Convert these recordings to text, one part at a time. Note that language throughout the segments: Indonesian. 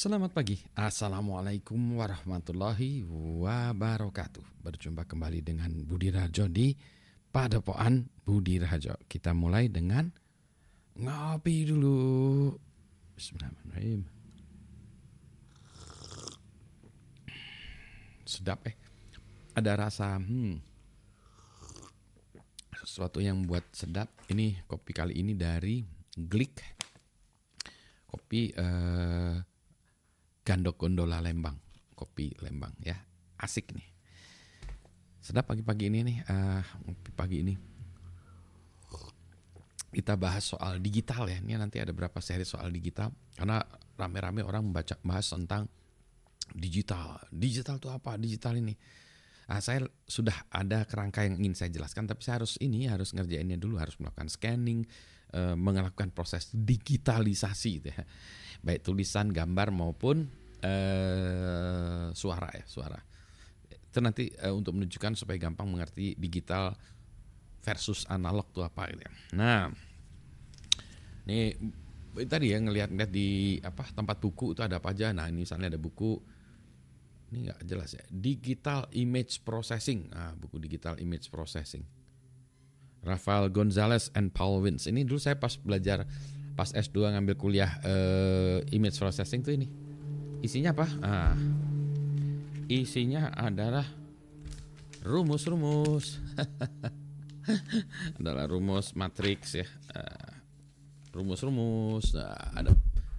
Selamat pagi, Assalamualaikum warahmatullahi wabarakatuh. Berjumpa kembali dengan Budi Rajo di Padepokan Budi Rajo. Kita mulai dengan ngopi dulu. Bismillahirrahmanirrahim. Sedap eh? Ada rasa hmm, Sesuatu yang buat sedap. Ini kopi kali ini dari Glick Kopi eh, Gandok Gondola Lembang, kopi Lembang ya, asik nih. Sedap pagi-pagi ini nih, uh, pagi ini kita bahas soal digital ya. Ini nanti ada berapa seri soal digital karena rame-rame orang membaca bahas tentang digital. Digital itu apa? Digital ini. Nah, saya sudah ada kerangka yang ingin saya jelaskan, tapi saya harus ini harus ngerjainnya dulu, harus melakukan scanning, uh, melakukan proses digitalisasi. Baik tulisan, gambar maupun uh, suara ya suara itu nanti uh, untuk menunjukkan supaya gampang mengerti digital versus analog tuh apa gitu ya. Nah, ini tadi ya ngelihat-ngelihat di apa tempat buku itu ada apa aja. Nah, ini misalnya ada buku ini nggak jelas ya. Digital Image Processing. Nah, buku Digital Image Processing. Rafael Gonzalez and Paul Wins. Ini dulu saya pas belajar pas S2 ngambil kuliah uh, image processing tuh ini Isinya apa? Ah, isinya adalah rumus-rumus. adalah rumus matriks ya. Ah, rumus-rumus. Nah, ada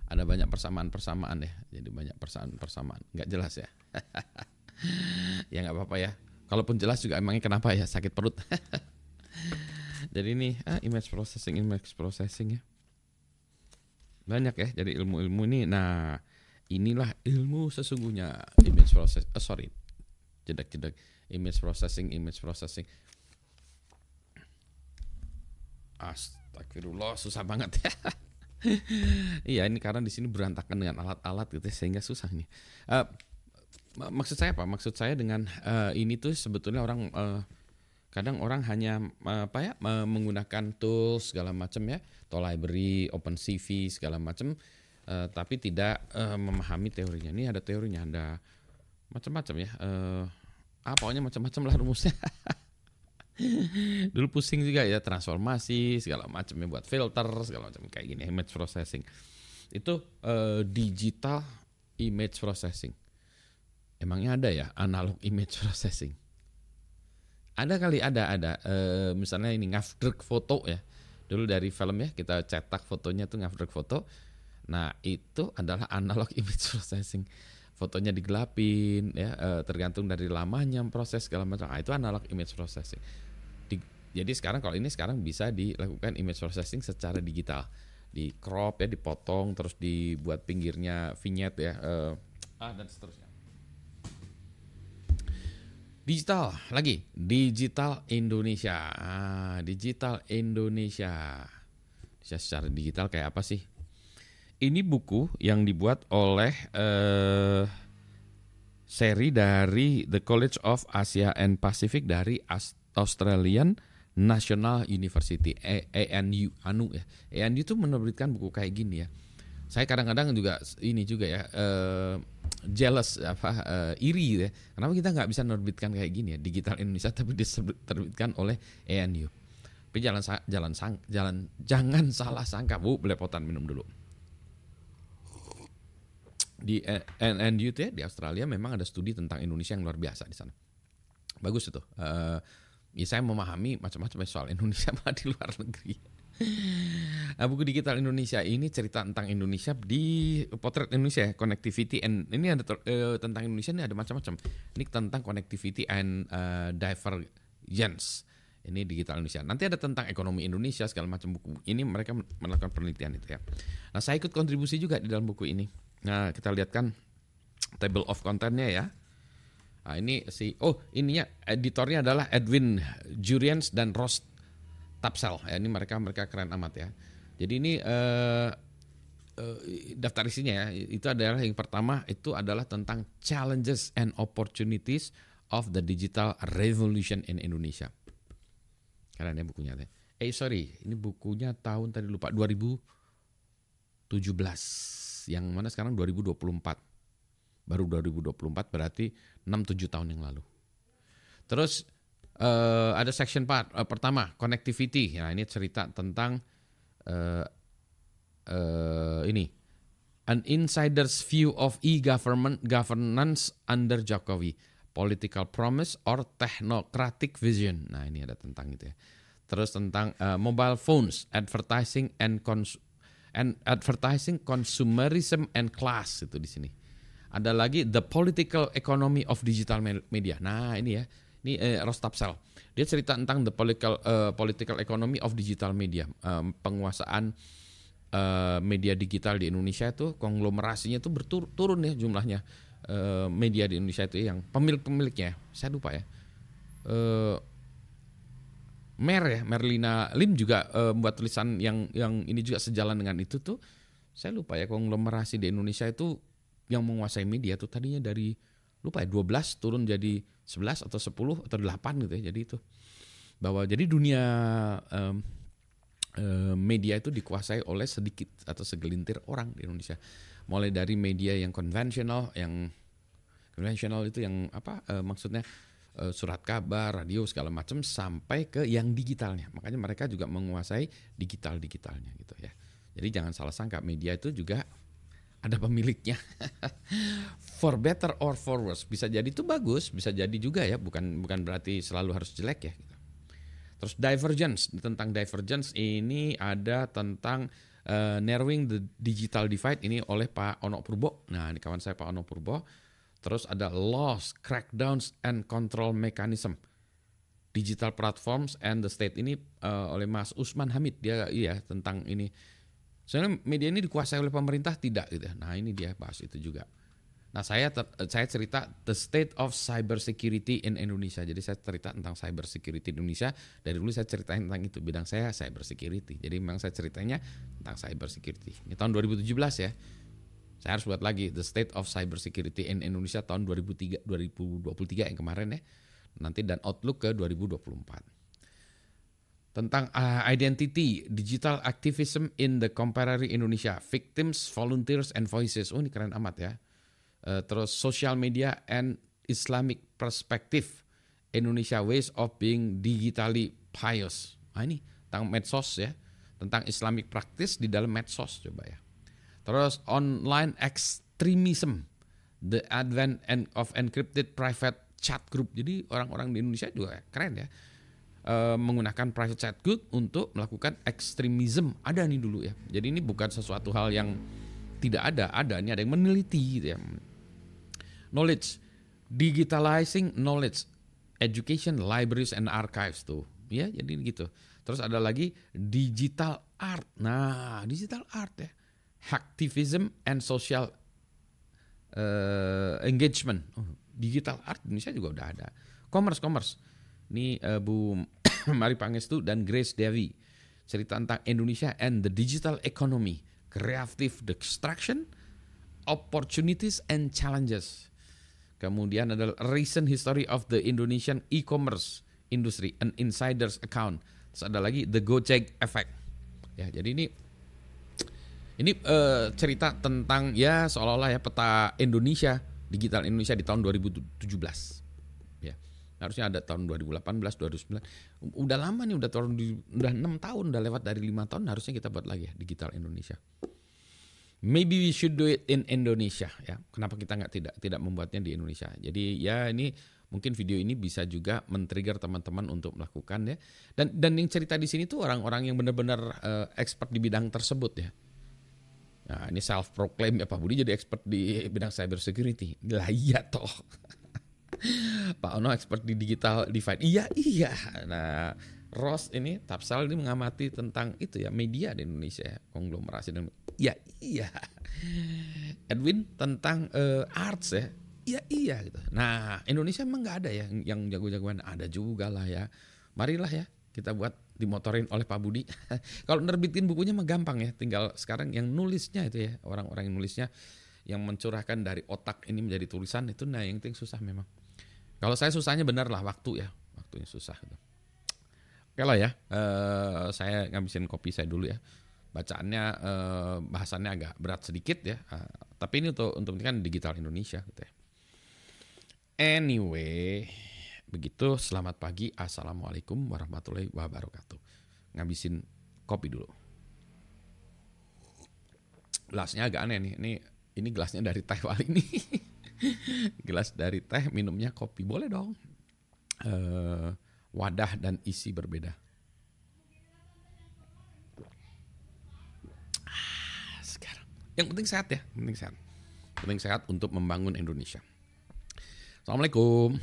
ada banyak persamaan-persamaan ya. Jadi banyak persamaan-persamaan. Nggak jelas ya. ya nggak apa-apa ya. Kalaupun jelas juga emangnya kenapa ya sakit perut. jadi ini ah, image processing, image processing ya. Banyak ya. Jadi ilmu-ilmu ini. Nah inilah ilmu sesungguhnya. Image process uh, sorry jedak-jedak image processing image processing. Astagfirullah susah banget. Ya iya ini karena di sini berantakan dengan alat-alat gitu ya, sehingga susah nih. Uh, maksud saya apa? Maksud saya dengan uh, ini tuh sebetulnya orang uh, kadang orang hanya apa ya menggunakan tools segala macam ya atau library open CV segala macam uh, tapi tidak uh, memahami teorinya. Ini ada teorinya, ada macam-macam ya. Uh, ah, pokoknya macam-macam lah rumusnya. Dulu pusing juga ya transformasi segala macamnya buat filter segala macam kayak gini image processing. Itu uh, digital image processing. Emangnya ada ya analog image processing? Ada kali ada ada. E, misalnya ini ngafdruk foto ya. Dulu dari film ya kita cetak fotonya tuh ngafdruk foto Nah, itu adalah analog image processing. Fotonya digelapin ya eh, tergantung dari lamanya proses segala macam. Nah, itu analog image processing. Di, jadi sekarang kalau ini sekarang bisa dilakukan image processing secara digital. Di crop ya, dipotong terus dibuat pinggirnya vignette ya uh, ah dan seterusnya. Digital lagi, digital Indonesia. Ah, digital Indonesia. Bisa secara digital kayak apa sih? ini buku yang dibuat oleh uh, seri dari The College of Asia and Pacific dari Australian National University ANU anu ya ANU itu menerbitkan buku kayak gini ya saya kadang-kadang juga ini juga ya uh, jealous apa uh, iri ya kenapa kita nggak bisa menerbitkan kayak gini ya digital Indonesia tapi diterbitkan oleh ANU tapi jalan jalan sang, jalan jangan salah sangka bu belepotan minum dulu di NNU ya di Australia memang ada studi tentang Indonesia yang luar biasa di sana. Bagus itu. Uh, ya saya memahami macam-macam soal Indonesia di luar negeri. Nah, buku digital Indonesia ini cerita tentang Indonesia di potret Indonesia connectivity and ini ada uh, tentang Indonesia ini ada macam-macam. Ini tentang connectivity and uh, divergence. Ini digital Indonesia. Nanti ada tentang ekonomi Indonesia segala macam buku. Ini mereka melakukan penelitian itu ya. Nah, saya ikut kontribusi juga di dalam buku ini. Nah, kita lihat kan table of contentnya ya. Nah, ini si oh ininya editornya adalah Edwin Jurians dan Ross Tapsel. Ya, ini mereka mereka keren amat ya. Jadi ini uh, daftar isinya ya. Itu adalah yang pertama itu adalah tentang challenges and opportunities of the digital revolution in Indonesia. Keren ya bukunya. Eh sorry, ini bukunya tahun tadi lupa 2017 yang mana sekarang 2024. Baru 2024 berarti 6-7 tahun yang lalu. Terus uh, ada section part uh, pertama connectivity. Nah ini cerita tentang uh, uh, ini an insider's view of e-government governance under Jokowi, political promise or technocratic vision. Nah ini ada tentang itu ya. Terus tentang uh, mobile phones, advertising and cons and advertising consumerism and class itu di sini. Ada lagi the political economy of digital media. Nah ini ya, ini eh, Rostapsel. Dia cerita tentang the political uh, political economy of digital media, um, penguasaan uh, media digital di Indonesia itu konglomerasinya itu berturun ya jumlahnya uh, media di Indonesia itu yang pemilik-pemiliknya. Saya lupa ya. Uh, Mer ya, Merlina Lim juga uh, membuat tulisan yang yang ini juga sejalan dengan itu tuh. Saya lupa ya konglomerasi di Indonesia itu yang menguasai media tuh tadinya dari lupa ya 12 turun jadi 11 atau 10 atau 8 gitu ya. Jadi itu bahwa jadi dunia um, media itu dikuasai oleh sedikit atau segelintir orang di Indonesia. Mulai dari media yang konvensional, yang konvensional itu yang apa uh, maksudnya Eh, surat kabar, radio segala macam sampai ke yang digitalnya. Makanya mereka juga menguasai digital-digitalnya gitu ya. Jadi jangan salah sangka media itu juga ada pemiliknya. for better or for worse. Bisa jadi itu bagus, bisa jadi juga ya, bukan bukan berarti selalu harus jelek ya gitu. Terus divergence, tentang divergence ini ada tentang uh, narrowing the digital divide ini oleh Pak Ono Purbo. Nah, ini kawan saya Pak Ono Purbo Terus ada laws, crackdowns, and control mechanism. Digital platforms and the state ini uh, oleh Mas Usman Hamid dia iya tentang ini. Soalnya media ini dikuasai oleh pemerintah tidak gitu. Nah ini dia bahas itu juga. Nah saya ter, saya cerita the state of cyber security in Indonesia. Jadi saya cerita tentang cyber security Indonesia. Dari dulu saya ceritain tentang itu bidang saya cyber security. Jadi memang saya ceritanya tentang cyber security. Ini tahun 2017 ya. Saya harus buat lagi The State of Cyber Security in Indonesia tahun 2003, 2023 yang kemarin ya. Nanti dan outlook ke 2024. Tentang uh, identity, digital activism in the contemporary Indonesia, victims, volunteers, and voices. Oh ini keren amat ya. Uh, terus social media and Islamic perspective, Indonesia ways of being digitally pious. Nah ini tentang medsos ya, tentang Islamic practice di dalam medsos coba ya. Terus online extremism, the advent of encrypted private chat group. Jadi orang-orang di Indonesia juga keren ya. E, menggunakan private chat group untuk melakukan ekstremisme. Ada nih dulu ya. Jadi ini bukan sesuatu hal yang tidak ada, ada. Ini ada yang meneliti gitu ya. Knowledge, digitalizing knowledge, education, libraries and archives tuh. Ya, jadi gitu. Terus ada lagi digital art. Nah, digital art ya hacktivism and social uh, engagement. Oh, digital art Indonesia juga udah ada. Commerce, commerce. Ini uh, Bu Mari Pangestu dan Grace Devi cerita tentang Indonesia and the digital economy, creative destruction, opportunities and challenges. Kemudian ada recent history of the Indonesian e-commerce industry, an insider's account. Terus ada lagi the Gojek effect. Ya, jadi ini ini uh, cerita tentang ya seolah-olah ya peta Indonesia, digital Indonesia di tahun 2017. Ya. Harusnya ada tahun 2018, 2019. Udah lama nih, udah tahun udah 6 tahun, udah lewat dari lima tahun harusnya kita buat lagi ya digital Indonesia. Maybe we should do it in Indonesia ya. Kenapa kita nggak tidak tidak membuatnya di Indonesia? Jadi ya ini mungkin video ini bisa juga men-trigger teman-teman untuk melakukan ya. Dan dan yang cerita di sini tuh orang-orang yang benar-benar uh, expert di bidang tersebut ya. Nah, ini self proclaim ya Pak Budi jadi expert di bidang cyber security. Lah iya toh. Pak Ono expert di digital divide. Iya, iya. Nah, Ross ini Tapsal ini mengamati tentang itu ya media di Indonesia ya, konglomerasi dan iya iya. Edwin tentang uh, arts ya. Iya iya gitu. Nah, Indonesia emang nggak ada ya yang jago-jagoan. Ada juga lah ya. Marilah ya kita buat dimotorin oleh Pak Budi. Kalau nerbitin bukunya mah gampang ya, tinggal sekarang yang nulisnya itu ya, orang-orang yang nulisnya yang mencurahkan dari otak ini menjadi tulisan itu nah yang penting susah memang. Kalau saya susahnya benar lah waktu ya, waktunya susah gitu. Oke lah ya, uh, saya ngabisin kopi saya dulu ya. bacaannya eh, bahasannya agak berat sedikit ya. Uh, tapi ini untuk untuk kan digital Indonesia gitu ya. Anyway, begitu selamat pagi. Assalamualaikum warahmatullahi wabarakatuh. Ngabisin kopi dulu. Gelasnya agak aneh nih. Ini ini gelasnya dari teh wali nih. Gelas dari teh minumnya kopi boleh dong. Uh, wadah dan isi berbeda. Yang penting sehat ya, penting sehat. Penting sehat untuk membangun Indonesia. Assalamualaikum.